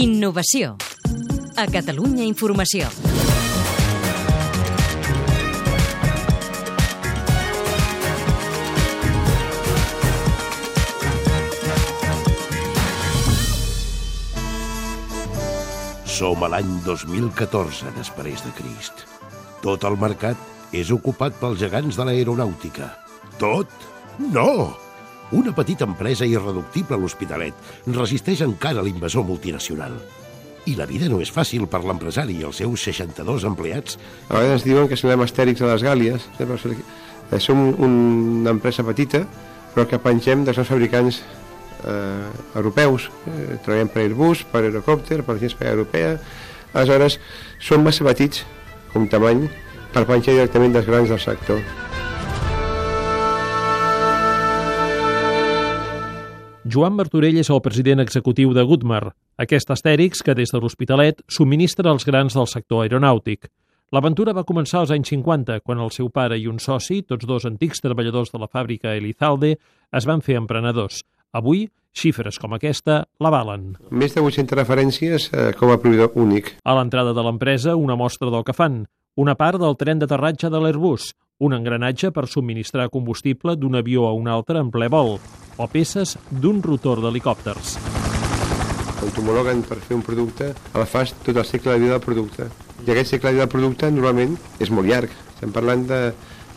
Innovació. A Catalunya Informació. Som a l'any 2014 després de Crist. Tot el mercat és ocupat pels gegants de l'aeronàutica. Tot? No! Una petita empresa irreductible a l'Hospitalet resisteix encara a l'invasor multinacional. I la vida no és fàcil per l'empresari i els seus 62 empleats. A vegades diuen que som astèrics a les Gàlies. Eh, som una empresa petita, però que pengem dels fabricants eh, europeus. Eh, treballem per Airbus, per Aerocopter, per l'Agència Europea. Aleshores, som massa petits, com tamany, per penjar directament dels grans del sector. Joan Martorell és el president executiu de Goodmar, aquest astèrix que des de l'Hospitalet subministra els grans del sector aeronàutic. L'aventura va començar als anys 50, quan el seu pare i un soci, tots dos antics treballadors de la fàbrica Elizalde, es van fer emprenedors. Avui, xifres com aquesta l'avalen. Més de 800 referències eh, com a proveïdor únic. A l'entrada de l'empresa, una mostra del que fan, una part del tren d'aterratge de l'Airbus, un engranatge per subministrar combustible d'un avió a un altre en ple vol, o peces d'un rotor d'helicòpters. Quan t'homologuen per fer un producte, a la fas tot el cicle de vida del producte. I aquest cicle de vida del producte normalment és molt llarg. Estem parlant de,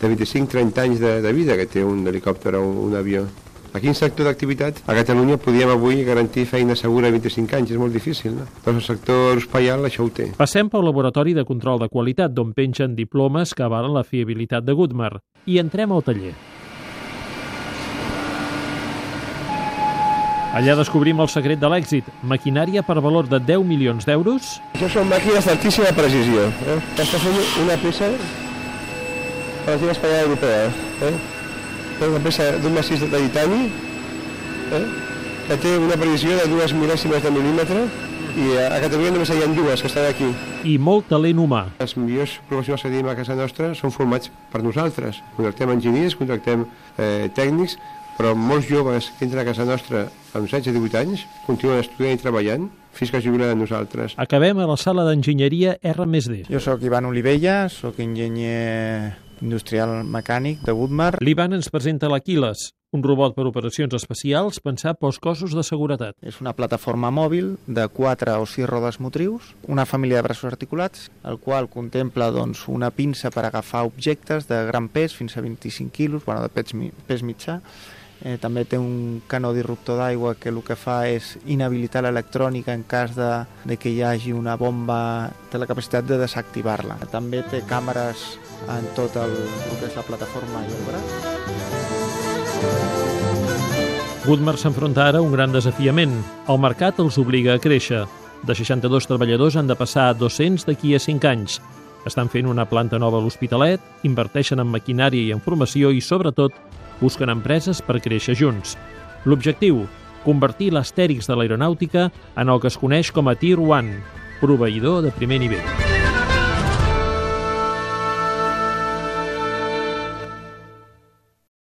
de 25-30 anys de, de vida que té un helicòpter o un, un avió. A quin sector d'activitat a Catalunya podíem avui garantir feina segura a 25 anys? És molt difícil, no? Però el sector espaial això ho té. Passem pel laboratori de control de qualitat, d'on pengen diplomes que avalen la fiabilitat de Goodmar. I entrem al taller. Allà descobrim el secret de l'èxit, maquinària per valor de 10 milions d'euros. Això són màquines d'altíssima precisió. Eh? Està fent una peça per la Lliga Espanyola Europea. Eh? És una peça d'un massís de titani eh? que té una precisió de dues mil·lèsimes de mil·límetre i a Catalunya només hi ha dues que estan aquí. I molt talent humà. Els millors professionals que tenim a casa nostra són formats per nosaltres. Contractem enginyers, contractem eh, tècnics, però molts joves que entren a casa nostra amb 16-18 anys continuen estudiant i treballant fins que es jubilen a nosaltres. Acabem a la sala d'enginyeria R+D. Jo sóc Ivan Olivella, sóc enginyer industrial mecànic de Woodmar. L'Ivan ens presenta l'Aquiles, un robot per operacions especials pensat pels cossos de seguretat. És una plataforma mòbil de 4 o 6 rodes motrius, una família de braços articulats, el qual contempla doncs, una pinça per agafar objectes de gran pes, fins a 25 quilos, bueno, de pes, pes mitjà, Eh, també té un canó disruptor d'aigua que el que fa és inhabilitar l'electrònica en cas de, de que hi hagi una bomba, té la capacitat de desactivar-la. També té càmeres en tot el, el que és la plataforma i el braç. Woodmar s'enfronta ara a un gran desafiament. El mercat els obliga a créixer. De 62 treballadors han de passar a 200 d'aquí a 5 anys. Estan fent una planta nova a l'Hospitalet, inverteixen en maquinària i en formació i, sobretot, busquen empreses per créixer junts. L'objectiu, convertir l'astèrix de l'aeronàutica en el que es coneix com a Tier 1, proveïdor de primer nivell.